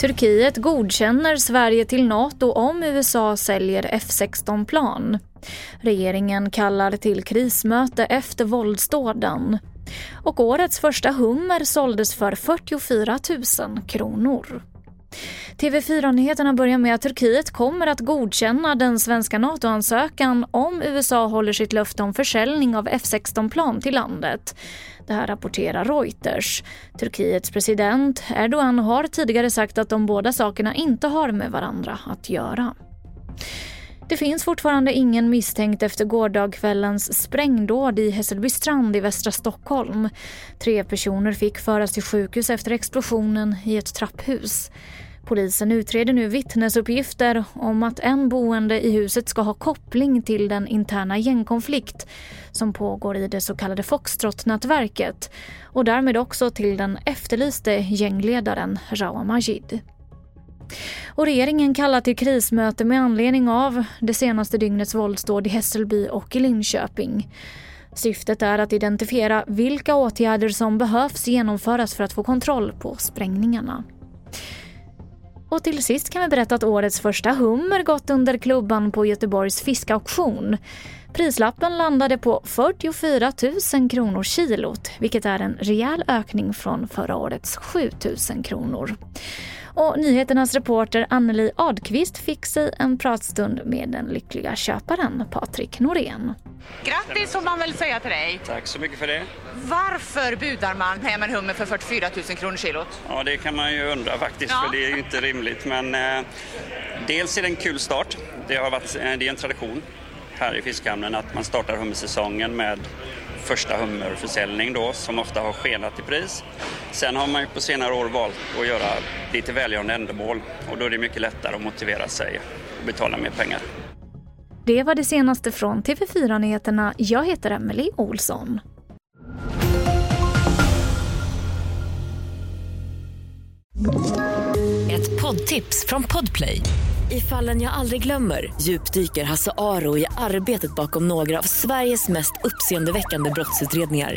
Turkiet godkänner Sverige till Nato om USA säljer F16-plan. Regeringen kallar till krismöte efter våldsdåden. Och årets första hummer såldes för 44 000 kronor. TV4-nyheterna börjar med att Turkiet kommer att godkänna den svenska NATO-ansökan om USA håller sitt löfte om försäljning av F16-plan till landet. Det här rapporterar Reuters. Turkiets president Erdogan har tidigare sagt att de båda sakerna inte har med varandra att göra. Det finns fortfarande ingen misstänkt efter gårdagskvällens sprängdåd i Hässelbystrand i västra Stockholm. Tre personer fick föras till sjukhus efter explosionen i ett trapphus. Polisen utreder nu vittnesuppgifter om att en boende i huset ska ha koppling till den interna gängkonflikt som pågår i det så kallade Foxtrot-nätverket och därmed också till den efterlyste gängledaren Rawa Majid. Och regeringen kallar till krismöte med anledning av det senaste dygnets våldsdåd i Hässelby och i Linköping. Syftet är att identifiera vilka åtgärder som behövs genomföras för att få kontroll på sprängningarna. Och till sist kan vi berätta att årets första hummer gått under klubban på Göteborgs fiskauktion. Prislappen landade på 44 000 kronor kilot, vilket är en rejäl ökning från förra årets 7 000 kronor. Och nyheternas reporter Anneli Adqvist fick sig en pratstund med den lyckliga köparen Patrik Norén. Grattis får man väl säga till dig. Tack så mycket för det. Varför budar man hem en hummer för 44 000 kronor kilot? Ja, det kan man ju undra faktiskt, Ja. för det är ju inte rimligt. Men eh, dels är det en kul start. Det har varit eh, det är en tradition här i Fiskhamnen att man startar hummersäsongen med första hummerförsäljning då, som ofta har skenat i pris. Sen har man ju på senare år valt att göra lite välgörande ändamål och då är det mycket lättare att motivera sig och betala mer pengar. Det var det senaste från TV4 Nyheterna. Jag heter Emily Olsson. Ett poddtips från Podplay. I fallen jag aldrig glömmer djupdyker Hasse Aro i arbetet bakom några av Sveriges mest uppseendeväckande brottsutredningar.